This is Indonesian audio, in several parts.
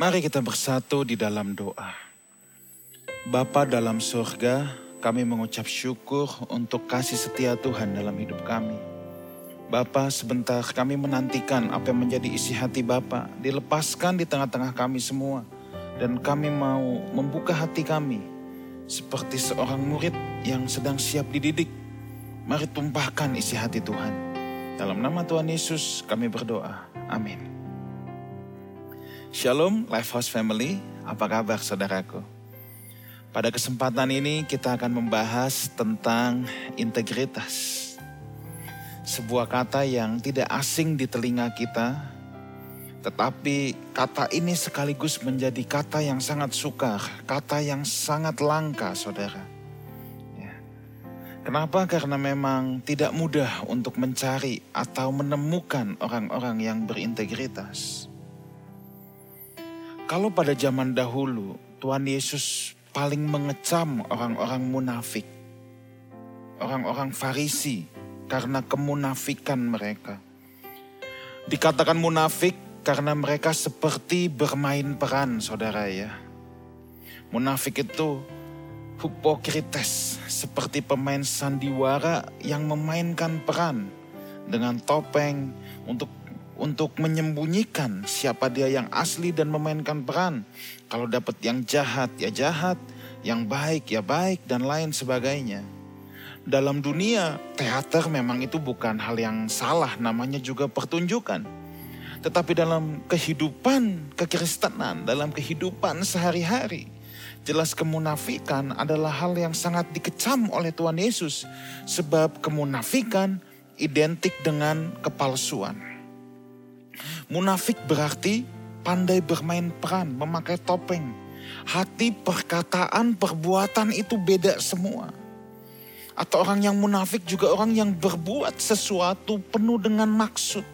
Mari kita bersatu di dalam doa. Bapa dalam surga, kami mengucap syukur untuk kasih setia Tuhan dalam hidup kami. Bapa, sebentar kami menantikan apa yang menjadi isi hati Bapa dilepaskan di tengah-tengah kami semua. Dan kami mau membuka hati kami seperti seorang murid yang sedang siap dididik. Mari tumpahkan isi hati Tuhan. Dalam nama Tuhan Yesus kami berdoa. Amin. Shalom Lifehouse Family, apa kabar saudaraku? Pada kesempatan ini kita akan membahas tentang integritas. Sebuah kata yang tidak asing di telinga kita, tetapi kata ini sekaligus menjadi kata yang sangat sukar, kata yang sangat langka saudara. Ya. Kenapa? Karena memang tidak mudah untuk mencari atau menemukan orang-orang yang berintegritas. Kalau pada zaman dahulu Tuhan Yesus paling mengecam orang-orang munafik, orang-orang Farisi karena kemunafikan mereka. Dikatakan munafik karena mereka seperti bermain peran, saudara ya. Munafik itu hipokrites, seperti pemain sandiwara yang memainkan peran dengan topeng untuk untuk menyembunyikan siapa dia yang asli dan memainkan peran. Kalau dapat yang jahat ya jahat, yang baik ya baik dan lain sebagainya. Dalam dunia teater memang itu bukan hal yang salah, namanya juga pertunjukan. Tetapi dalam kehidupan kekristenan, dalam kehidupan sehari-hari, jelas kemunafikan adalah hal yang sangat dikecam oleh Tuhan Yesus. Sebab kemunafikan identik dengan kepalsuan. Munafik berarti pandai bermain peran, memakai topeng. Hati, perkataan, perbuatan itu beda semua. Atau orang yang munafik juga orang yang berbuat sesuatu penuh dengan maksud.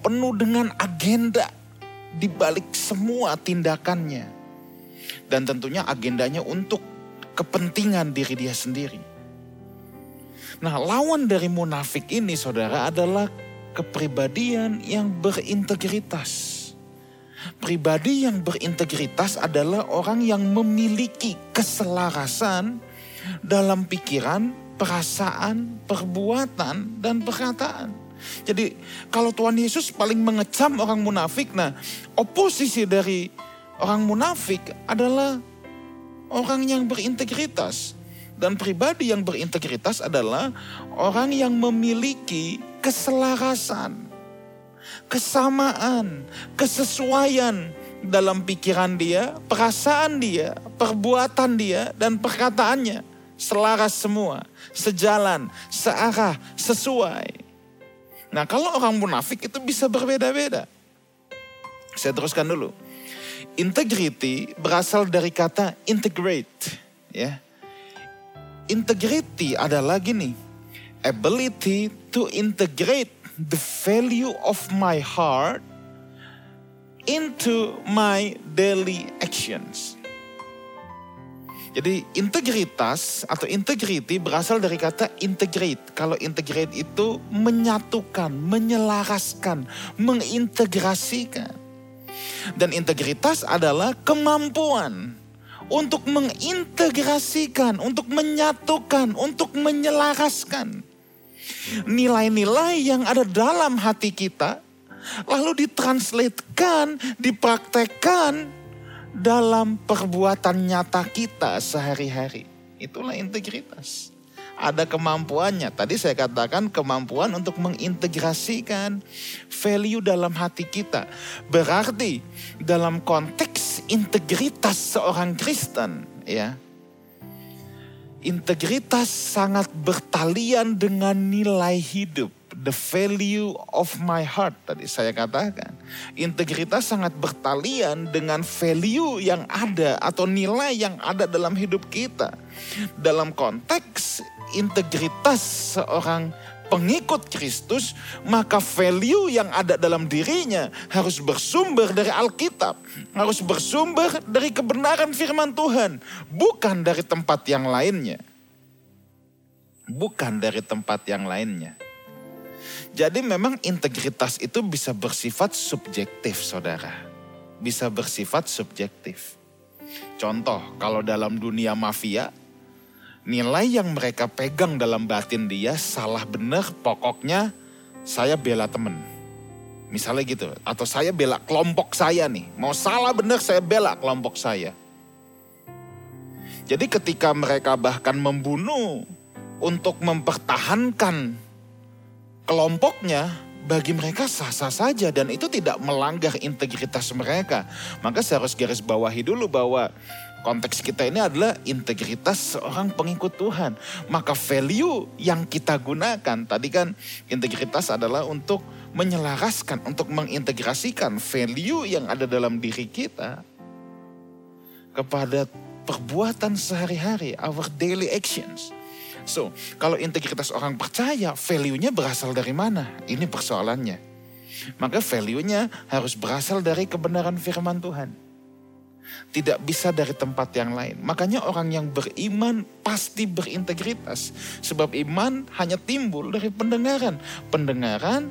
Penuh dengan agenda di balik semua tindakannya. Dan tentunya agendanya untuk kepentingan diri dia sendiri. Nah lawan dari munafik ini saudara adalah kepribadian yang berintegritas. Pribadi yang berintegritas adalah orang yang memiliki keselarasan dalam pikiran, perasaan, perbuatan, dan perkataan. Jadi kalau Tuhan Yesus paling mengecam orang munafik, nah oposisi dari orang munafik adalah orang yang berintegritas. Dan pribadi yang berintegritas adalah orang yang memiliki keselarasan, kesamaan, kesesuaian dalam pikiran dia, perasaan dia, perbuatan dia, dan perkataannya. Selaras semua, sejalan, searah, sesuai. Nah kalau orang munafik itu bisa berbeda-beda. Saya teruskan dulu. Integrity berasal dari kata integrate. ya integrity adalah gini, ability to integrate the value of my heart into my daily actions. Jadi integritas atau integrity berasal dari kata integrate. Kalau integrate itu menyatukan, menyelaraskan, mengintegrasikan. Dan integritas adalah kemampuan untuk mengintegrasikan, untuk menyatukan, untuk menyelaraskan nilai-nilai yang ada dalam hati kita, lalu ditranslatekan, dipraktekkan dalam perbuatan nyata kita sehari-hari. Itulah integritas. Ada kemampuannya. Tadi saya katakan kemampuan untuk mengintegrasikan value dalam hati kita. Berarti dalam konteks integritas seorang Kristen, ya. Integritas sangat bertalian dengan nilai hidup, the value of my heart tadi saya katakan. Integritas sangat bertalian dengan value yang ada atau nilai yang ada dalam hidup kita. Dalam konteks integritas seorang pengikut Kristus, maka value yang ada dalam dirinya harus bersumber dari Alkitab, harus bersumber dari kebenaran firman Tuhan, bukan dari tempat yang lainnya. Bukan dari tempat yang lainnya. Jadi memang integritas itu bisa bersifat subjektif, saudara. bisa bersifat subjektif. Contoh, kalau dalam dunia mafia, nilai yang mereka pegang dalam batin dia salah benar pokoknya saya bela temen. Misalnya gitu, atau saya bela kelompok saya nih. Mau salah benar saya bela kelompok saya. Jadi ketika mereka bahkan membunuh untuk mempertahankan kelompoknya, bagi mereka sah-sah saja dan itu tidak melanggar integritas mereka. Maka saya harus garis bawahi dulu bahwa konteks kita ini adalah integritas seorang pengikut Tuhan. Maka value yang kita gunakan, tadi kan integritas adalah untuk menyelaraskan, untuk mengintegrasikan value yang ada dalam diri kita kepada perbuatan sehari-hari, our daily actions. So, kalau integritas orang percaya, value-nya berasal dari mana? Ini persoalannya. Maka value-nya harus berasal dari kebenaran firman Tuhan. Tidak bisa dari tempat yang lain. Makanya orang yang beriman pasti berintegritas. Sebab iman hanya timbul dari pendengaran. Pendengaran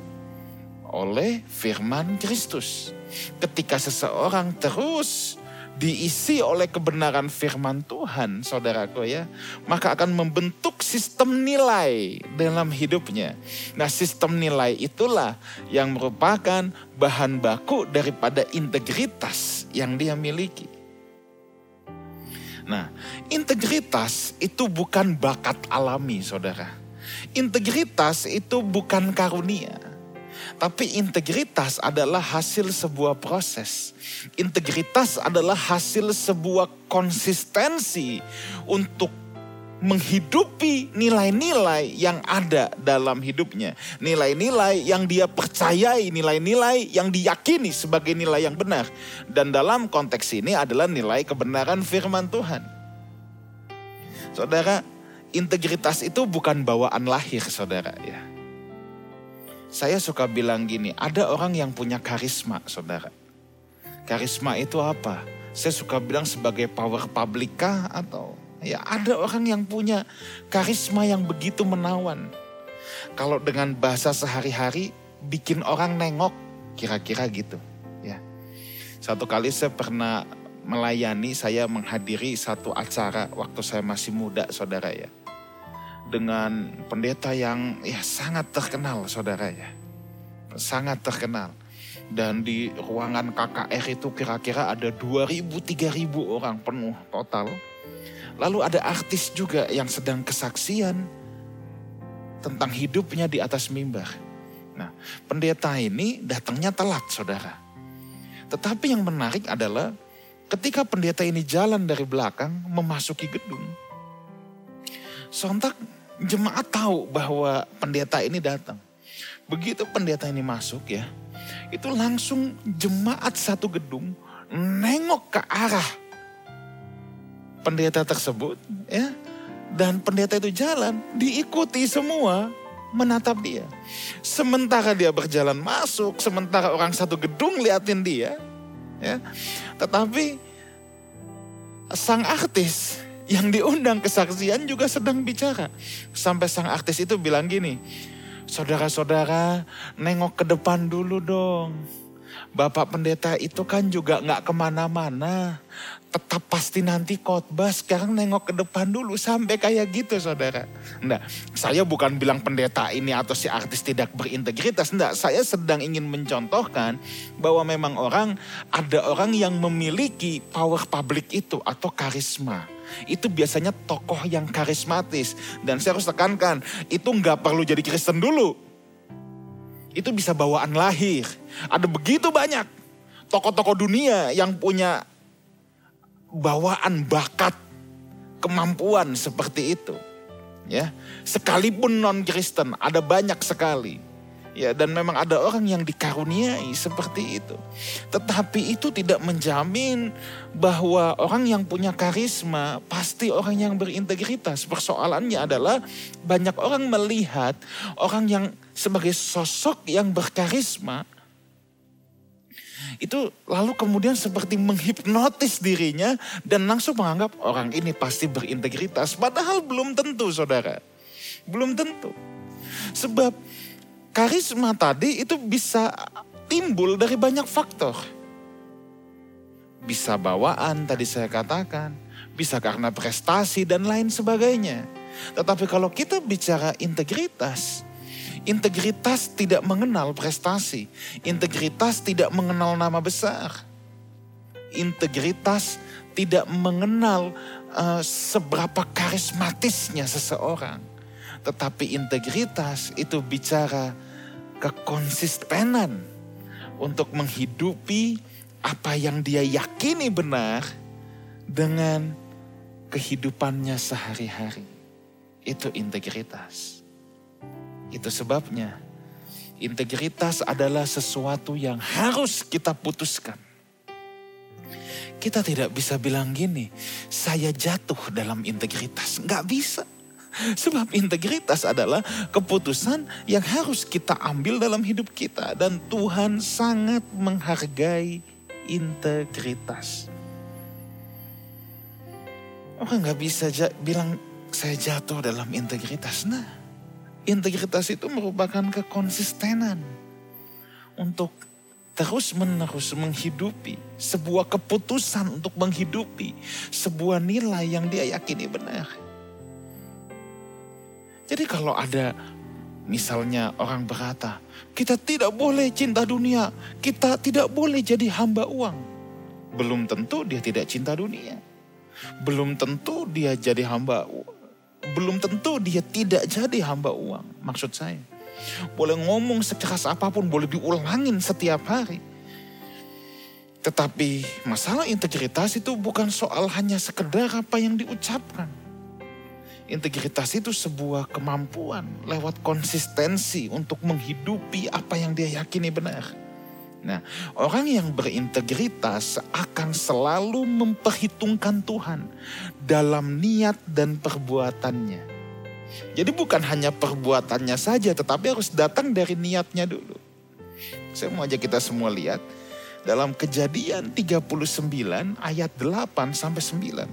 oleh firman Kristus. Ketika seseorang terus diisi oleh kebenaran firman Tuhan, saudaraku ya, maka akan membentuk sistem nilai dalam hidupnya. Nah, sistem nilai itulah yang merupakan bahan baku daripada integritas yang dia miliki. Nah, integritas itu bukan bakat alami, saudara. Integritas itu bukan karunia tapi integritas adalah hasil sebuah proses. Integritas adalah hasil sebuah konsistensi untuk menghidupi nilai-nilai yang ada dalam hidupnya. Nilai-nilai yang dia percayai, nilai-nilai yang diyakini sebagai nilai yang benar. Dan dalam konteks ini adalah nilai kebenaran firman Tuhan. Saudara, integritas itu bukan bawaan lahir saudara ya saya suka bilang gini, ada orang yang punya karisma, saudara. Karisma itu apa? Saya suka bilang sebagai power publika atau ya ada orang yang punya karisma yang begitu menawan. Kalau dengan bahasa sehari-hari bikin orang nengok, kira-kira gitu. Ya. Satu kali saya pernah melayani, saya menghadiri satu acara waktu saya masih muda, saudara ya dengan pendeta yang ya sangat terkenal saudara ya. Sangat terkenal. Dan di ruangan KKR itu kira-kira ada 2.000-3.000 orang penuh total. Lalu ada artis juga yang sedang kesaksian tentang hidupnya di atas mimbar. Nah, pendeta ini datangnya telat, saudara. Tetapi yang menarik adalah ketika pendeta ini jalan dari belakang memasuki gedung, sontak jemaat tahu bahwa pendeta ini datang. Begitu pendeta ini masuk ya, itu langsung jemaat satu gedung nengok ke arah pendeta tersebut ya. Dan pendeta itu jalan, diikuti semua menatap dia. Sementara dia berjalan masuk, sementara orang satu gedung liatin dia, ya. Tetapi sang artis yang diundang kesaksian juga sedang bicara. Sampai sang artis itu bilang gini, saudara-saudara nengok ke depan dulu dong. Bapak pendeta itu kan juga nggak ke mana-mana. Tetap pasti nanti khotbah sekarang nengok ke depan dulu sampai kayak gitu saudara. Nah, saya bukan bilang pendeta ini atau si artis tidak berintegritas. Enggak, saya sedang ingin mencontohkan bahwa memang orang, ada orang yang memiliki power public itu atau karisma itu biasanya tokoh yang karismatis. Dan saya harus tekankan, itu nggak perlu jadi Kristen dulu. Itu bisa bawaan lahir. Ada begitu banyak tokoh-tokoh dunia yang punya bawaan bakat, kemampuan seperti itu. Ya, sekalipun non Kristen ada banyak sekali. Ya, dan memang ada orang yang dikaruniai seperti itu. Tetapi itu tidak menjamin bahwa orang yang punya karisma pasti orang yang berintegritas. Persoalannya adalah banyak orang melihat orang yang sebagai sosok yang berkarisma itu lalu kemudian seperti menghipnotis dirinya dan langsung menganggap orang ini pasti berintegritas. Padahal belum tentu saudara. Belum tentu. Sebab karisma tadi itu bisa timbul dari banyak faktor. bisa bawaan tadi saya katakan, bisa karena prestasi dan lain sebagainya. Tetapi kalau kita bicara integritas, integritas tidak mengenal prestasi, integritas tidak mengenal nama besar. Integritas tidak mengenal uh, seberapa karismatisnya seseorang. Tetapi integritas itu bicara kekonsistenan untuk menghidupi apa yang dia yakini benar dengan kehidupannya sehari-hari. Itu integritas. Itu sebabnya integritas adalah sesuatu yang harus kita putuskan. Kita tidak bisa bilang gini, saya jatuh dalam integritas. Nggak bisa. Sebab integritas adalah keputusan yang harus kita ambil dalam hidup kita. Dan Tuhan sangat menghargai integritas. Orang nggak bisa bilang saya jatuh dalam integritas. Nah, integritas itu merupakan kekonsistenan untuk terus menerus menghidupi sebuah keputusan untuk menghidupi sebuah nilai yang dia yakini benar. Jadi kalau ada misalnya orang berkata, kita tidak boleh cinta dunia, kita tidak boleh jadi hamba uang. Belum tentu dia tidak cinta dunia. Belum tentu dia jadi hamba belum tentu dia tidak jadi hamba uang. Maksud saya, boleh ngomong sekeras apa pun, boleh diulangin setiap hari. Tetapi masalah integritas itu bukan soal hanya sekedar apa yang diucapkan Integritas itu sebuah kemampuan lewat konsistensi untuk menghidupi apa yang dia yakini benar. Nah, orang yang berintegritas akan selalu memperhitungkan Tuhan dalam niat dan perbuatannya. Jadi bukan hanya perbuatannya saja, tetapi harus datang dari niatnya dulu. Saya mau ajak kita semua lihat dalam kejadian 39 ayat 8 sampai 9.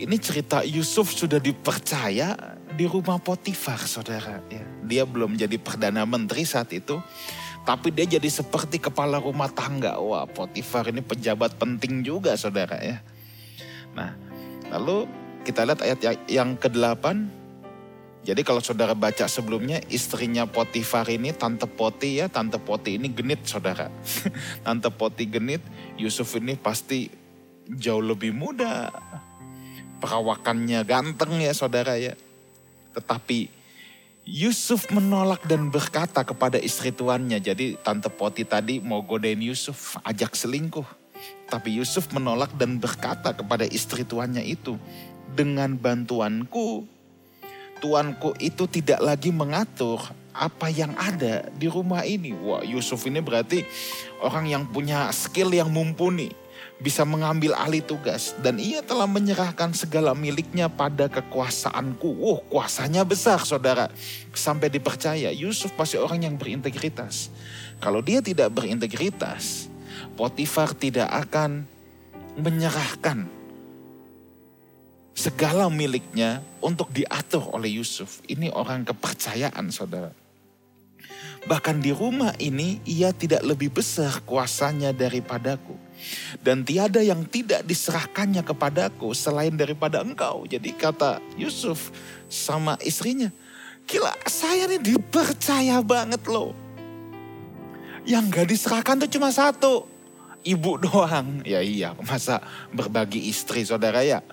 Ini cerita Yusuf sudah dipercaya di rumah Potifar, saudara. Ya, dia belum jadi perdana menteri saat itu, tapi dia jadi seperti kepala rumah tangga. Wah, Potifar ini pejabat penting juga, saudara ya. Nah, lalu kita lihat ayat yang ke-8. Jadi kalau saudara baca sebelumnya, istrinya Potifar ini, Tante Poti ya, Tante Poti ini genit saudara. Tante Poti genit, Yusuf ini pasti jauh lebih muda, perawakannya ganteng ya saudara ya. Tetapi Yusuf menolak dan berkata kepada istri tuannya. Jadi tante Poti tadi mau godain Yusuf, ajak selingkuh. Tapi Yusuf menolak dan berkata kepada istri tuannya itu. Dengan bantuanku, tuanku itu tidak lagi mengatur apa yang ada di rumah ini. Wah Yusuf ini berarti orang yang punya skill yang mumpuni bisa mengambil alih tugas dan ia telah menyerahkan segala miliknya pada kekuasaanku. Oh, kuasanya besar saudara. Sampai dipercaya Yusuf pasti orang yang berintegritas. Kalau dia tidak berintegritas, Potifar tidak akan menyerahkan segala miliknya untuk diatur oleh Yusuf. Ini orang kepercayaan saudara. Bahkan di rumah ini ia tidak lebih besar kuasanya daripadaku dan tiada yang tidak diserahkannya kepadaku selain daripada engkau. Jadi kata Yusuf sama istrinya, gila saya ini dipercaya banget loh. Yang gak diserahkan tuh cuma satu, ibu doang. Ya iya, masa berbagi istri saudara ya.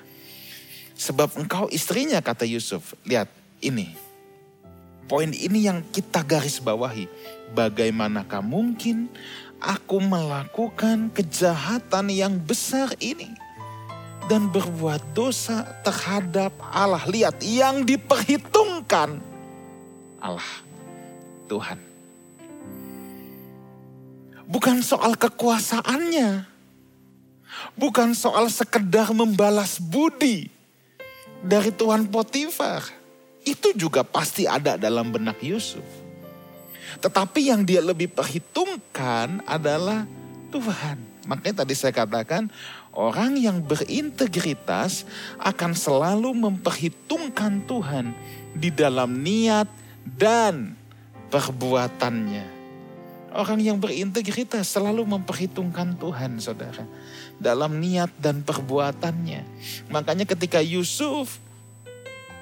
Sebab engkau istrinya kata Yusuf, lihat ini. Poin ini yang kita garis bawahi. Bagaimanakah mungkin aku melakukan kejahatan yang besar ini dan berbuat dosa terhadap Allah. Lihat, yang diperhitungkan Allah, Tuhan. Bukan soal kekuasaannya, bukan soal sekedar membalas budi dari Tuhan Potifar. Itu juga pasti ada dalam benak Yusuf. Tetapi yang dia lebih perhitungkan adalah Tuhan. Makanya tadi saya katakan orang yang berintegritas akan selalu memperhitungkan Tuhan di dalam niat dan perbuatannya. Orang yang berintegritas selalu memperhitungkan Tuhan, saudara. Dalam niat dan perbuatannya. Makanya ketika Yusuf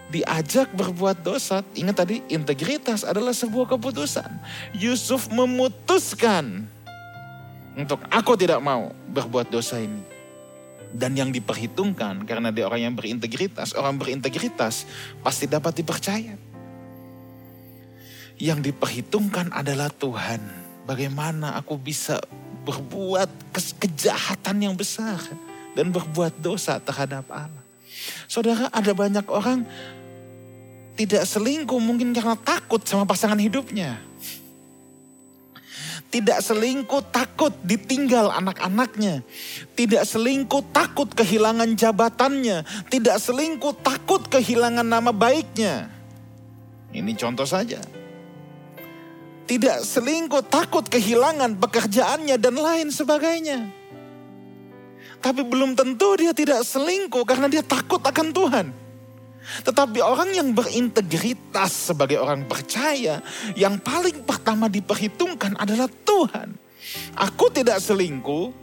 diajak berbuat dosa, ingat tadi integritas adalah sebuah keputusan. Yusuf memutuskan untuk aku tidak mau berbuat dosa ini. Dan yang diperhitungkan karena dia orang yang berintegritas, orang berintegritas pasti dapat dipercaya. Yang diperhitungkan adalah Tuhan Bagaimana aku bisa berbuat kejahatan yang besar dan berbuat dosa terhadap Allah. Saudara, ada banyak orang tidak selingkuh mungkin karena takut sama pasangan hidupnya. Tidak selingkuh takut ditinggal anak-anaknya. Tidak selingkuh takut kehilangan jabatannya. Tidak selingkuh takut kehilangan nama baiknya. Ini contoh saja tidak selingkuh, takut kehilangan pekerjaannya dan lain sebagainya. Tapi belum tentu dia tidak selingkuh karena dia takut akan Tuhan. Tetapi orang yang berintegritas sebagai orang percaya, yang paling pertama diperhitungkan adalah Tuhan. Aku tidak selingkuh,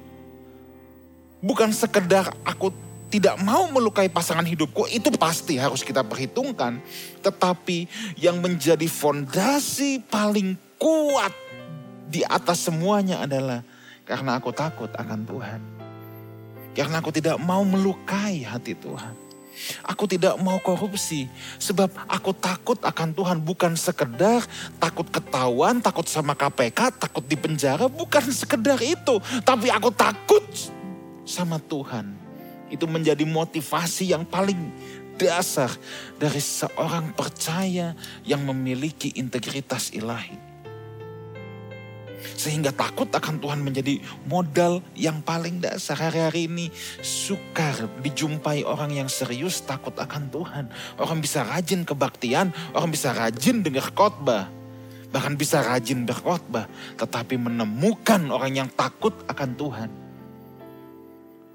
bukan sekedar aku tidak mau melukai pasangan hidupku, itu pasti harus kita perhitungkan. Tetapi yang menjadi fondasi paling kuat di atas semuanya adalah karena aku takut akan Tuhan. Karena aku tidak mau melukai hati Tuhan. Aku tidak mau korupsi sebab aku takut akan Tuhan bukan sekedar takut ketahuan, takut sama KPK, takut di penjara, bukan sekedar itu, tapi aku takut sama Tuhan itu menjadi motivasi yang paling dasar dari seorang percaya yang memiliki integritas ilahi. Sehingga takut akan Tuhan menjadi modal yang paling dasar. Hari-hari ini sukar dijumpai orang yang serius takut akan Tuhan. Orang bisa rajin kebaktian, orang bisa rajin dengar khotbah. Bahkan bisa rajin berkhotbah. Tetapi menemukan orang yang takut akan Tuhan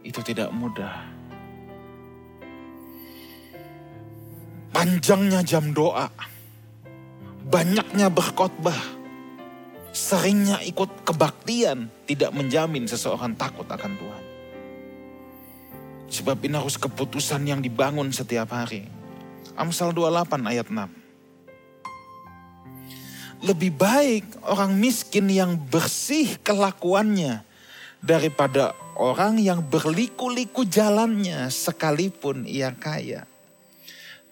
itu tidak mudah. Panjangnya jam doa, banyaknya berkhotbah, seringnya ikut kebaktian tidak menjamin seseorang takut akan Tuhan. Sebab ini harus keputusan yang dibangun setiap hari. Amsal 28 ayat 6. Lebih baik orang miskin yang bersih kelakuannya daripada orang yang berliku-liku jalannya sekalipun ia kaya.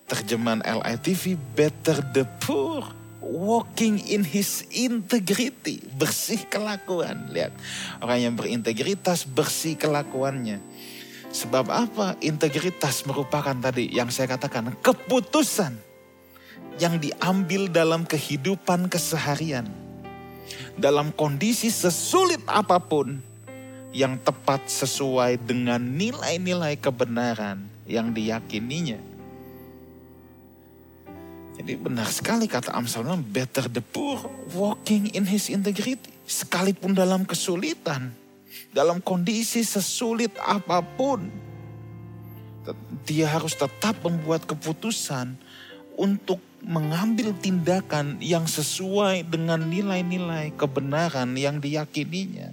Terjemahan LITV, better the poor walking in his integrity. Bersih kelakuan. Lihat, orang yang berintegritas bersih kelakuannya. Sebab apa? Integritas merupakan tadi yang saya katakan keputusan yang diambil dalam kehidupan keseharian. Dalam kondisi sesulit apa pun, yang tepat sesuai dengan nilai-nilai kebenaran yang diyakininya. Jadi benar sekali kata Amsal, better the poor walking in his integrity. Sekalipun dalam kesulitan, dalam kondisi sesulit apa pun, dia harus tetap membuat keputusan untuk mengambil tindakan yang sesuai dengan nilai-nilai kebenaran yang diyakininya.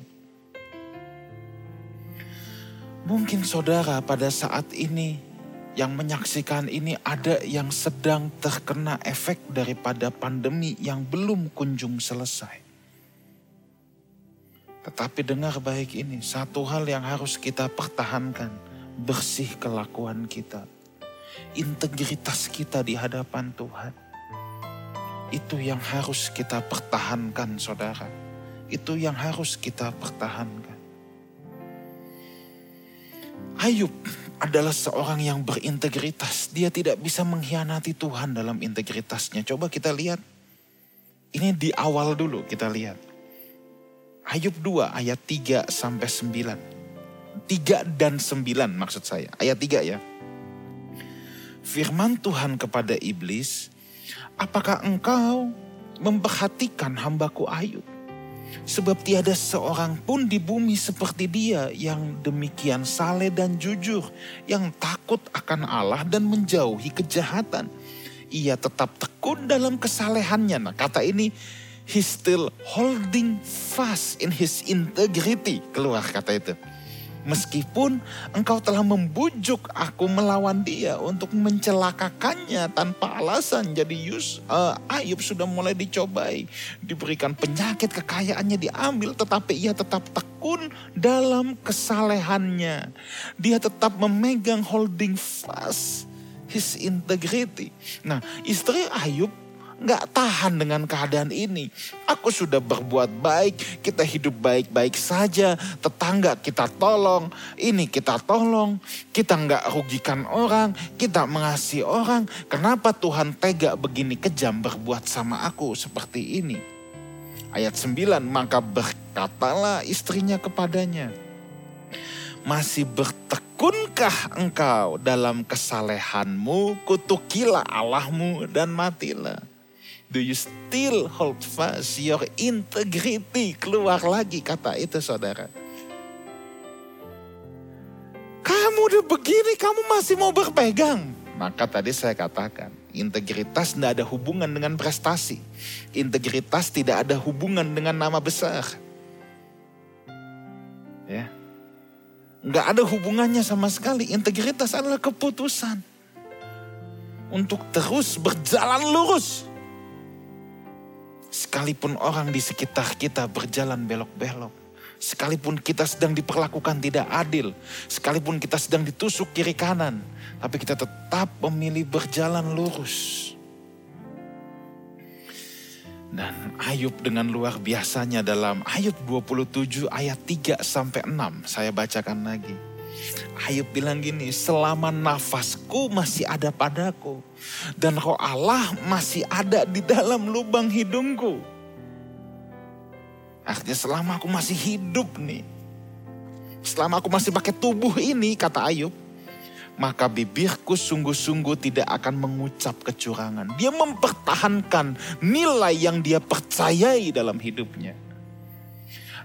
Mungkin saudara pada saat ini yang menyaksikan ini ada yang sedang terkena efek daripada pandemi yang belum kunjung selesai. Tetapi dengar baik ini, satu hal yang harus kita pertahankan, bersih kelakuan kita. Integritas kita di hadapan Tuhan. Itu yang harus kita pertahankan saudara. Itu yang harus kita pertahankan. Ayub adalah seorang yang berintegritas. Dia tidak bisa mengkhianati Tuhan dalam integritasnya. Coba kita lihat. Ini di awal dulu kita lihat. Ayub 2 ayat 3 sampai 9. 3 dan 9 maksud saya. Ayat 3 ya. Firman Tuhan kepada iblis, apakah engkau memperhatikan hambaku Ayub? Sebab tiada seorang pun di bumi seperti dia yang demikian saleh dan jujur, yang takut akan Allah dan menjauhi kejahatan. Ia tetap tekun dalam kesalehannya. Nah kata ini He's still holding fast in his integrity. Keluar kata itu. Meskipun engkau telah membujuk aku melawan dia untuk mencelakakannya tanpa alasan. Jadi Yus, uh, Ayub sudah mulai dicobai. Diberikan penyakit, kekayaannya diambil. Tetapi ia tetap tekun dalam kesalehannya. Dia tetap memegang holding fast his integrity. Nah istri Ayub nggak tahan dengan keadaan ini. Aku sudah berbuat baik, kita hidup baik-baik saja, tetangga kita tolong, ini kita tolong, kita nggak rugikan orang, kita mengasihi orang. Kenapa Tuhan tega begini kejam berbuat sama aku seperti ini? Ayat 9, maka berkatalah istrinya kepadanya, masih bertekunkah engkau dalam kesalehanmu, kutukilah Allahmu dan matilah. Do you still hold fast your integrity? Keluar lagi kata itu saudara. Kamu udah begini, kamu masih mau berpegang. Maka tadi saya katakan, integritas tidak ada hubungan dengan prestasi. Integritas tidak ada hubungan dengan nama besar. Ya. Nggak ada hubungannya sama sekali. Integritas adalah keputusan. Untuk terus berjalan lurus Sekalipun orang di sekitar kita berjalan belok-belok. Sekalipun kita sedang diperlakukan tidak adil. Sekalipun kita sedang ditusuk kiri kanan. Tapi kita tetap memilih berjalan lurus. Dan Ayub dengan luar biasanya dalam Ayub 27 ayat 3 sampai 6. Saya bacakan lagi. Ayub bilang gini, selama nafasku masih ada padaku. Dan roh Allah masih ada di dalam lubang hidungku. Artinya selama aku masih hidup nih. Selama aku masih pakai tubuh ini, kata Ayub. Maka bibirku sungguh-sungguh tidak akan mengucap kecurangan. Dia mempertahankan nilai yang dia percayai dalam hidupnya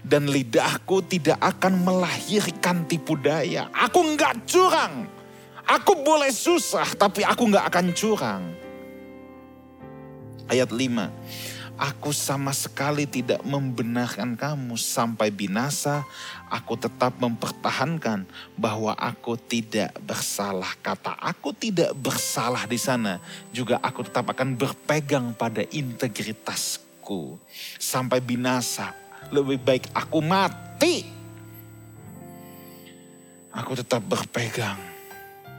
dan lidahku tidak akan melahirkan tipu daya. Aku nggak curang. Aku boleh susah tapi aku nggak akan curang. Ayat 5. Aku sama sekali tidak membenarkan kamu sampai binasa. Aku tetap mempertahankan bahwa aku tidak bersalah. Kata aku tidak bersalah di sana. Juga aku tetap akan berpegang pada integritasku. Sampai binasa lebih baik aku mati. Aku tetap berpegang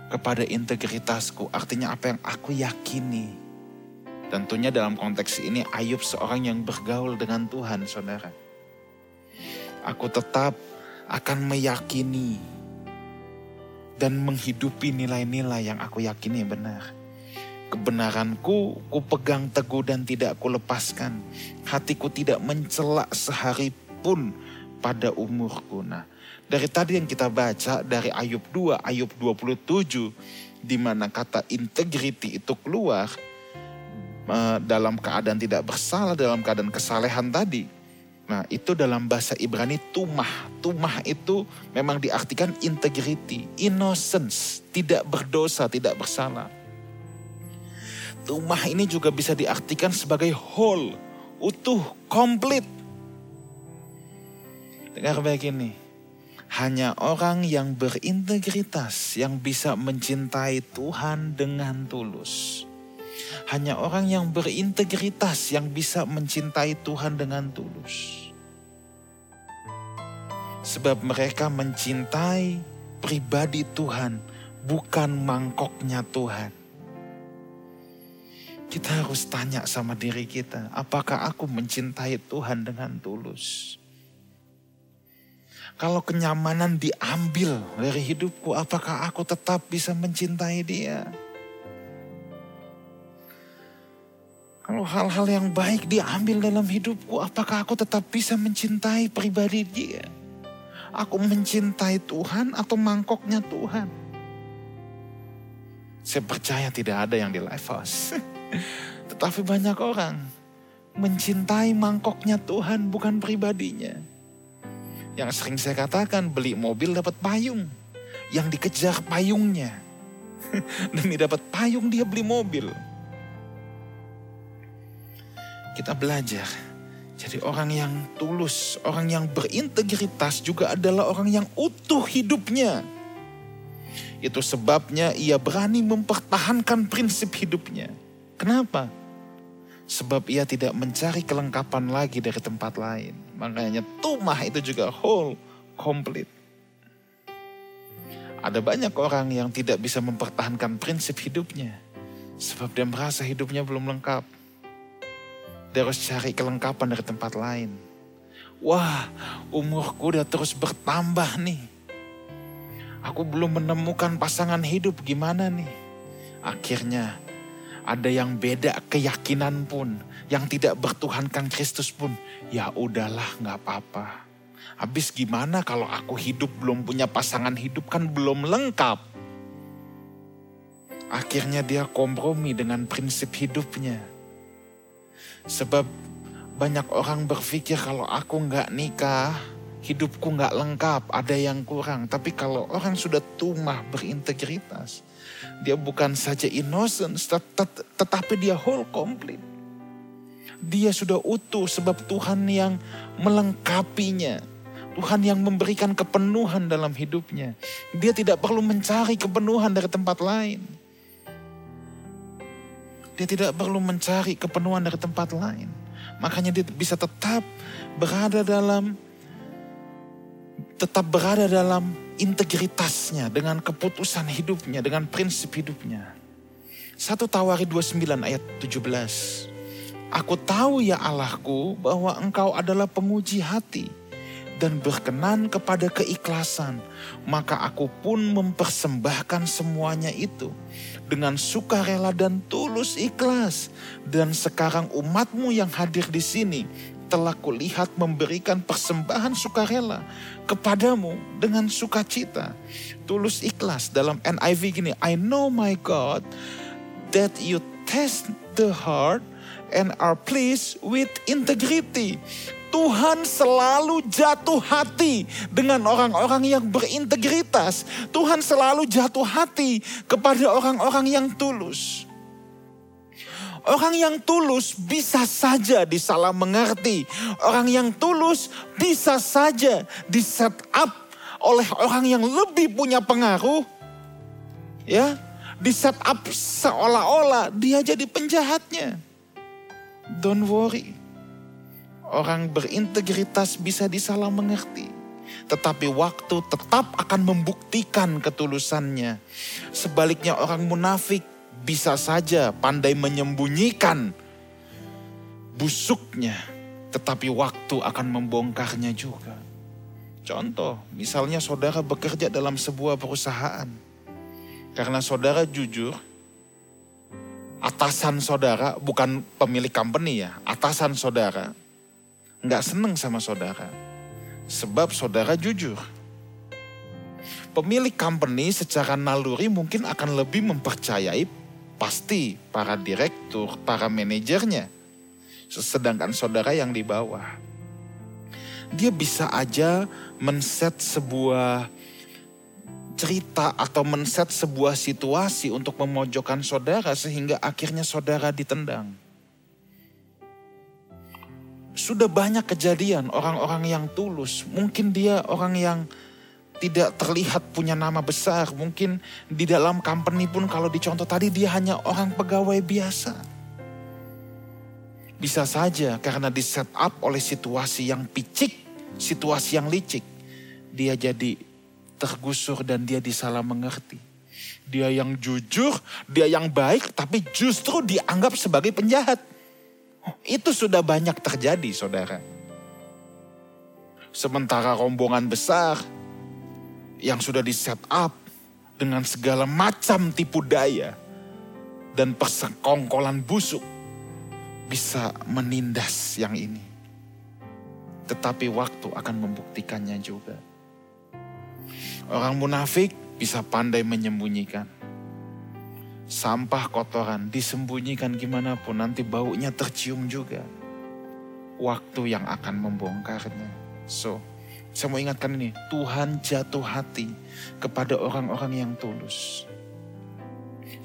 kepada integritasku. Artinya apa yang aku yakini. Tentunya dalam konteks ini Ayub seorang yang bergaul dengan Tuhan saudara. Aku tetap akan meyakini dan menghidupi nilai-nilai yang aku yakini benar. Kebenaranku ku pegang teguh dan tidak ku lepaskan. Hatiku tidak mencela sehari pun pada umurku. Nah, dari tadi yang kita baca dari Ayub 2, Ayub 27, di mana kata integrity itu keluar uh, dalam keadaan tidak bersalah, dalam keadaan kesalehan tadi. Nah, itu dalam bahasa Ibrani tumah. Tumah itu memang diartikan integrity, innocence, tidak berdosa, tidak bersalah. Tumah ini juga bisa diartikan sebagai whole, utuh, komplit. Dengar baik ini. Hanya orang yang berintegritas yang bisa mencintai Tuhan dengan tulus. Hanya orang yang berintegritas yang bisa mencintai Tuhan dengan tulus. Sebab mereka mencintai pribadi Tuhan, bukan mangkoknya Tuhan. Kita harus tanya sama diri kita, apakah aku mencintai Tuhan dengan tulus? Kalau kenyamanan diambil dari hidupku, apakah aku tetap bisa mencintai Dia? Kalau hal-hal yang baik diambil dalam hidupku, apakah aku tetap bisa mencintai pribadi Dia? Aku mencintai Tuhan atau mangkoknya Tuhan? Saya percaya tidak ada yang di life house. Tetapi banyak orang mencintai mangkoknya Tuhan bukan pribadinya. Yang sering saya katakan beli mobil dapat payung. Yang dikejar payungnya. Demi dapat payung dia beli mobil. Kita belajar Jadi orang yang tulus, orang yang berintegritas juga adalah orang yang utuh hidupnya. Itu sebabnya ia berani mempertahankan prinsip hidupnya. Kenapa? Sebab ia tidak mencari kelengkapan lagi dari tempat lain. Makanya tumah itu juga whole, complete. Ada banyak orang yang tidak bisa mempertahankan prinsip hidupnya. Sebab dia merasa hidupnya belum lengkap. Dia harus cari kelengkapan dari tempat lain. Wah, umurku udah terus bertambah nih. Aku belum menemukan pasangan hidup gimana nih. Akhirnya ada yang beda keyakinan pun. Yang tidak bertuhankan Kristus pun. Ya udahlah gak apa-apa Habis gimana kalau aku hidup belum punya pasangan hidup kan belum lengkap. Akhirnya dia kompromi dengan prinsip hidupnya. Sebab banyak orang berpikir kalau aku nggak nikah, hidupku nggak lengkap, ada yang kurang. Tapi kalau orang sudah tumah berintegritas, dia bukan saja innocent, tet tet tetapi dia whole complete. Dia sudah utuh sebab Tuhan yang melengkapinya. Tuhan yang memberikan kepenuhan dalam hidupnya. Dia tidak perlu mencari kepenuhan dari tempat lain. Dia tidak perlu mencari kepenuhan dari tempat lain. Makanya dia bisa tetap berada dalam tetap berada dalam integritasnya dengan keputusan hidupnya, dengan prinsip hidupnya. Satu Tawari 29 ayat 17. Aku tahu ya Allahku bahwa engkau adalah penguji hati dan berkenan kepada keikhlasan, maka aku pun mempersembahkan semuanya itu dengan sukarela dan tulus ikhlas. Dan sekarang umatmu yang hadir di sini telah kulihat memberikan persembahan sukarela kepadamu dengan sukacita. Tulus ikhlas dalam NIV gini, I know my God that you test the heart and are pleased with integrity. Tuhan selalu jatuh hati dengan orang-orang yang berintegritas. Tuhan selalu jatuh hati kepada orang-orang yang tulus. Orang yang tulus bisa saja disalah mengerti. Orang yang tulus bisa saja di set up oleh orang yang lebih punya pengaruh. Ya, di set up seolah-olah dia jadi penjahatnya. Don't worry Orang berintegritas bisa disalah mengerti. Tetapi waktu tetap akan membuktikan ketulusannya. Sebaliknya orang munafik bisa saja pandai menyembunyikan busuknya. Tetapi waktu akan membongkarnya juga. Contoh, misalnya saudara bekerja dalam sebuah perusahaan. Karena saudara jujur, atasan saudara, bukan pemilik company ya, atasan saudara nggak seneng sama saudara. Sebab saudara jujur. Pemilik company secara naluri mungkin akan lebih mempercayai pasti para direktur, para manajernya. Sedangkan saudara yang di bawah. Dia bisa aja men-set sebuah cerita atau men-set sebuah situasi untuk memojokkan saudara sehingga akhirnya saudara ditendang. Sudah banyak kejadian orang-orang yang tulus. Mungkin dia orang yang tidak terlihat punya nama besar. Mungkin di dalam company pun kalau dicontoh tadi dia hanya orang pegawai biasa. Bisa saja karena di set up oleh situasi yang picik, situasi yang licik. Dia jadi tergusur dan dia disalah mengerti. Dia yang jujur, dia yang baik tapi justru dianggap sebagai penjahat. Itu sudah banyak terjadi saudara. Sementara rombongan besar yang sudah di set up dengan segala macam tipu daya dan persekongkolan busuk bisa menindas yang ini. Tetapi waktu akan membuktikannya juga. Orang munafik bisa pandai menyembunyikan sampah kotoran disembunyikan gimana pun nanti baunya tercium juga. Waktu yang akan membongkarnya. So, saya mau ingatkan ini, Tuhan jatuh hati kepada orang-orang yang tulus.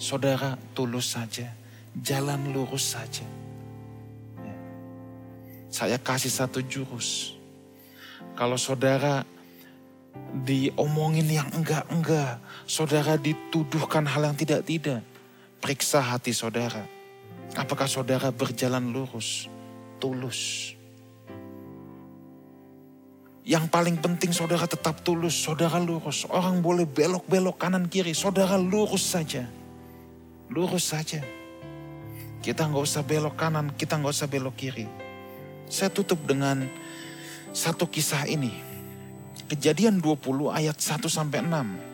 Saudara tulus saja, jalan lurus saja. Ya. Saya kasih satu jurus. Kalau saudara diomongin yang enggak-enggak, saudara dituduhkan hal yang tidak-tidak, periksa hati saudara. Apakah saudara berjalan lurus, tulus? Yang paling penting saudara tetap tulus, saudara lurus. Orang boleh belok-belok kanan kiri, saudara lurus saja. Lurus saja. Kita nggak usah belok kanan, kita nggak usah belok kiri. Saya tutup dengan satu kisah ini. Kejadian 20 ayat 1 sampai 6.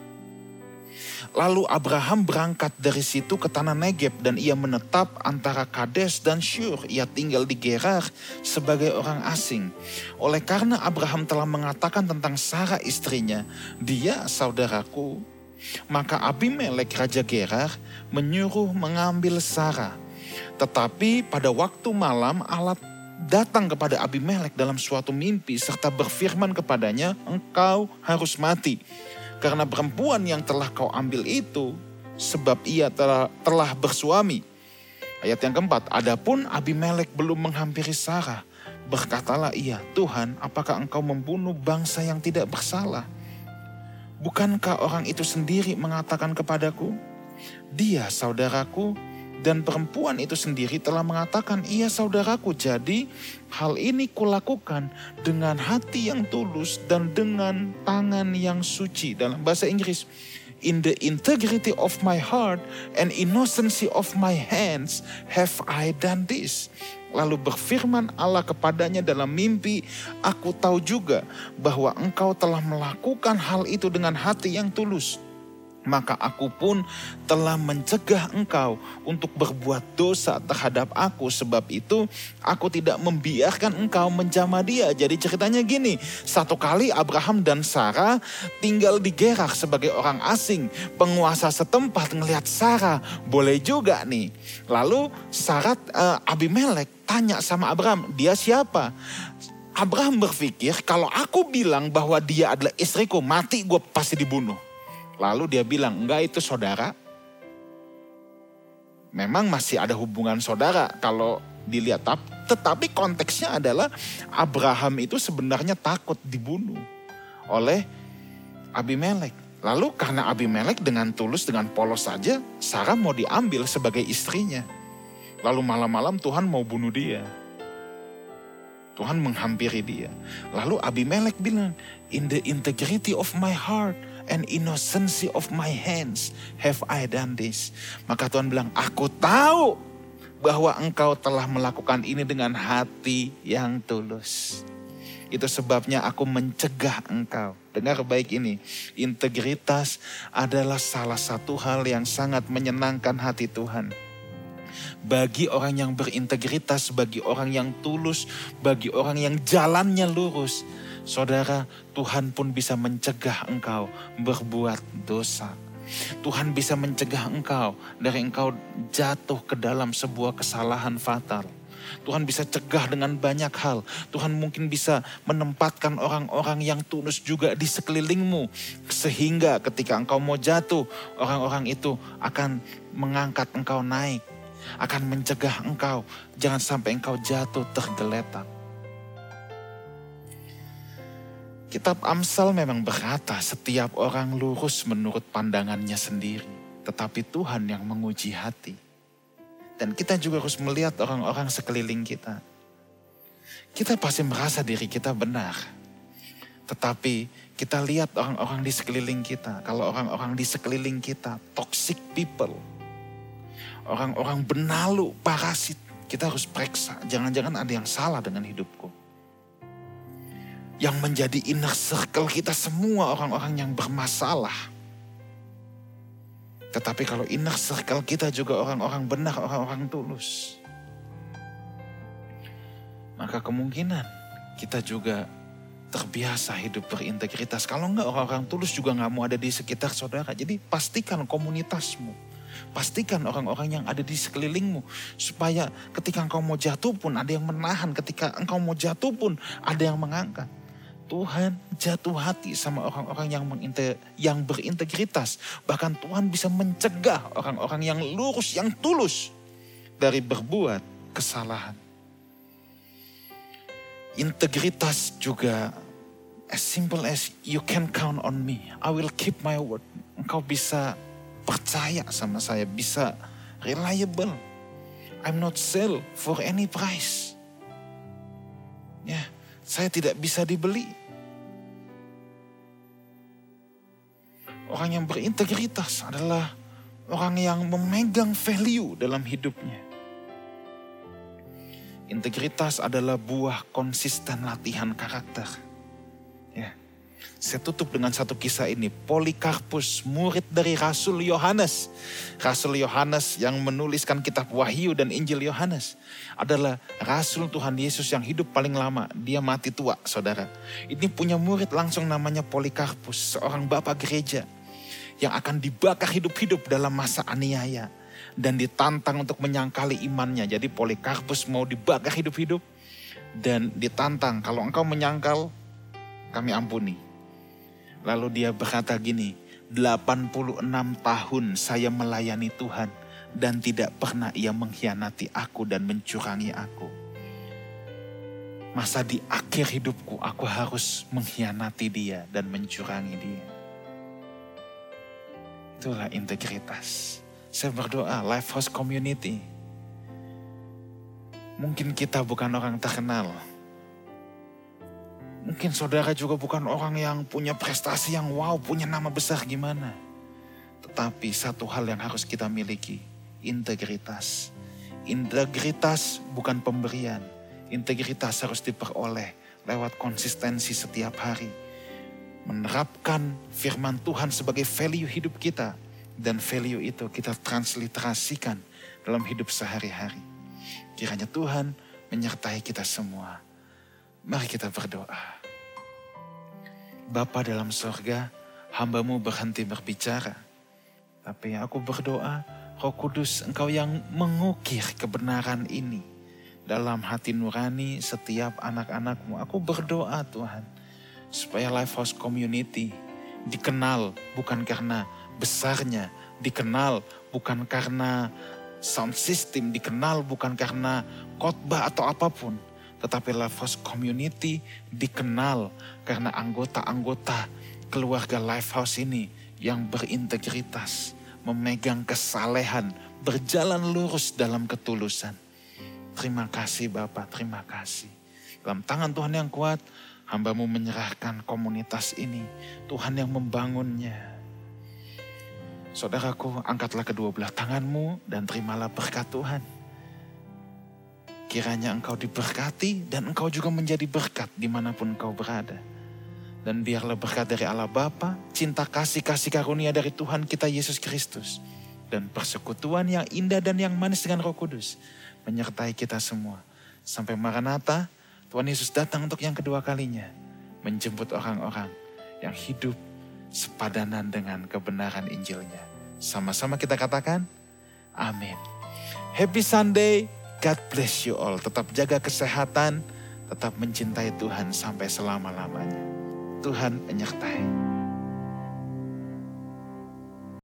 Lalu Abraham berangkat dari situ ke tanah Negeb dan ia menetap antara Kades dan Syur. Ia tinggal di Gerar sebagai orang asing. Oleh karena Abraham telah mengatakan tentang Sarah istrinya, dia saudaraku. Maka Abimelek Raja Gerar menyuruh mengambil Sarah. Tetapi pada waktu malam Allah datang kepada Abimelek dalam suatu mimpi serta berfirman kepadanya, engkau harus mati. Karena perempuan yang telah kau ambil itu, sebab ia telah, telah bersuami. Ayat yang keempat, adapun Abimelek belum menghampiri Sarah. Berkatalah ia, Tuhan apakah engkau membunuh bangsa yang tidak bersalah? Bukankah orang itu sendiri mengatakan kepadaku, dia saudaraku dan perempuan itu sendiri telah mengatakan, ia saudaraku. Jadi hal ini kulakukan dengan hati yang tulus dan dengan tangan yang suci. Dalam bahasa Inggris, in the integrity of my heart and innocency of my hands have I done this. Lalu berfirman Allah kepadanya dalam mimpi, aku tahu juga bahwa engkau telah melakukan hal itu dengan hati yang tulus maka aku pun telah mencegah engkau untuk berbuat dosa terhadap aku. Sebab itu aku tidak membiarkan engkau menjamah dia. Jadi ceritanya gini, satu kali Abraham dan Sarah tinggal di Gerar sebagai orang asing. Penguasa setempat ngelihat Sarah, boleh juga nih. Lalu Sarah uh, Abimelek tanya sama Abraham, dia siapa? Abraham berpikir kalau aku bilang bahwa dia adalah istriku, mati gue pasti dibunuh. Lalu dia bilang, enggak itu saudara. Memang masih ada hubungan saudara kalau dilihat. Tetapi konteksnya adalah Abraham itu sebenarnya takut dibunuh oleh Abimelek. Lalu karena Abimelek dengan tulus, dengan polos saja, Sarah mau diambil sebagai istrinya. Lalu malam-malam Tuhan mau bunuh dia. Tuhan menghampiri dia. Lalu Abimelek bilang, in the integrity of my heart, and innocency of my hands have I done this. Maka Tuhan bilang, aku tahu bahwa engkau telah melakukan ini dengan hati yang tulus. Itu sebabnya aku mencegah engkau. Dengar baik ini, integritas adalah salah satu hal yang sangat menyenangkan hati Tuhan bagi orang yang berintegritas, bagi orang yang tulus, bagi orang yang jalannya lurus, Saudara, Tuhan pun bisa mencegah engkau berbuat dosa. Tuhan bisa mencegah engkau dari engkau jatuh ke dalam sebuah kesalahan fatal. Tuhan bisa cegah dengan banyak hal. Tuhan mungkin bisa menempatkan orang-orang yang tulus juga di sekelilingmu. Sehingga ketika engkau mau jatuh, orang-orang itu akan mengangkat engkau naik. Akan mencegah engkau, jangan sampai engkau jatuh tergeletak. Kitab Amsal memang berkata setiap orang lurus menurut pandangannya sendiri. Tetapi Tuhan yang menguji hati. Dan kita juga harus melihat orang-orang sekeliling kita. Kita pasti merasa diri kita benar. Tetapi kita lihat orang-orang di sekeliling kita. Kalau orang-orang di sekeliling kita toxic people. Orang-orang benalu, parasit. Kita harus periksa. Jangan-jangan ada yang salah dengan hidupku yang menjadi inner circle kita semua orang-orang yang bermasalah. Tetapi kalau inner circle kita juga orang-orang benar, orang-orang tulus. Maka kemungkinan kita juga terbiasa hidup berintegritas. Kalau enggak orang-orang tulus juga nggak mau ada di sekitar saudara. Jadi pastikan komunitasmu. Pastikan orang-orang yang ada di sekelilingmu. Supaya ketika engkau mau jatuh pun ada yang menahan. Ketika engkau mau jatuh pun ada yang mengangkat. Tuhan jatuh hati sama orang-orang yang yang berintegritas. Bahkan Tuhan bisa mencegah orang-orang yang lurus, yang tulus dari berbuat kesalahan. Integritas juga as simple as you can count on me. I will keep my word. Engkau bisa percaya sama saya, bisa reliable. I'm not sell for any price. Ya, saya tidak bisa dibeli. Orang yang berintegritas adalah orang yang memegang value dalam hidupnya. Integritas adalah buah konsisten latihan karakter. Ya. Saya tutup dengan satu kisah ini. Polikarpus, murid dari Rasul Yohanes. Rasul Yohanes yang menuliskan kitab Wahyu dan Injil Yohanes. Adalah Rasul Tuhan Yesus yang hidup paling lama. Dia mati tua, saudara. Ini punya murid langsung namanya Polikarpus. Seorang bapak gereja. Yang akan dibakar hidup-hidup dalam masa aniaya dan ditantang untuk menyangkali imannya. Jadi Polikarpus mau dibakar hidup-hidup dan ditantang. Kalau engkau menyangkal, kami ampuni. Lalu dia berkata gini, 86 tahun saya melayani Tuhan dan tidak pernah ia mengkhianati aku dan mencurangi aku. Masa di akhir hidupku aku harus mengkhianati dia dan mencurangi dia. Itulah integritas. Saya berdoa, Life House Community. Mungkin kita bukan orang terkenal. Mungkin saudara juga bukan orang yang punya prestasi yang wow, punya nama besar gimana. Tetapi satu hal yang harus kita miliki, integritas. Integritas bukan pemberian. Integritas harus diperoleh lewat konsistensi setiap hari. Menerapkan firman Tuhan sebagai value hidup kita dan value itu kita transliterasikan dalam hidup sehari-hari. Kiranya Tuhan menyertai kita semua. Mari kita berdoa. Bapa dalam sorga, hambamu berhenti berbicara. Tapi aku berdoa, Roh Kudus engkau yang mengukir kebenaran ini dalam hati nurani setiap anak-anakmu. Aku berdoa Tuhan, supaya Lifehouse Community dikenal bukan karena besarnya dikenal bukan karena sound system, dikenal bukan karena khotbah atau apa pun. Tetapi Lifehouse Community dikenal karena anggota-anggota keluarga Lifehouse ini yang berintegritas, memegang kesalehan, berjalan lurus dalam ketulusan. Terima kasih Bapak, terima kasih. Dalam tangan Tuhan yang kuat, hambamu menyerahkan komunitas ini. Tuhan yang membangunnya. Saudaraku, angkatlah kedua belah tanganmu dan terimalah berkat Tuhan. Kiranya engkau diberkati dan engkau juga menjadi berkat di mana pun engkau berada. Dan biarlah berkat dari Allah Bapa, cinta kasih-kasih karunia dari Tuhan kita Yesus Kristus. Dan persekutuan yang indah dan yang manis dengan roh kudus. Menyertai kita semua. Sampai Maranatha, Tuhan Yesus datang untuk yang kedua kalinya. Menjemput orang-orang yang hidup sepadanan dengan kebenaran Injilnya. Sama-sama kita katakan, amin. Happy Sunday, God bless you all. Tetap jaga kesehatan, tetap mencintai Tuhan sampai selama-lamanya. Tuhan menyertai.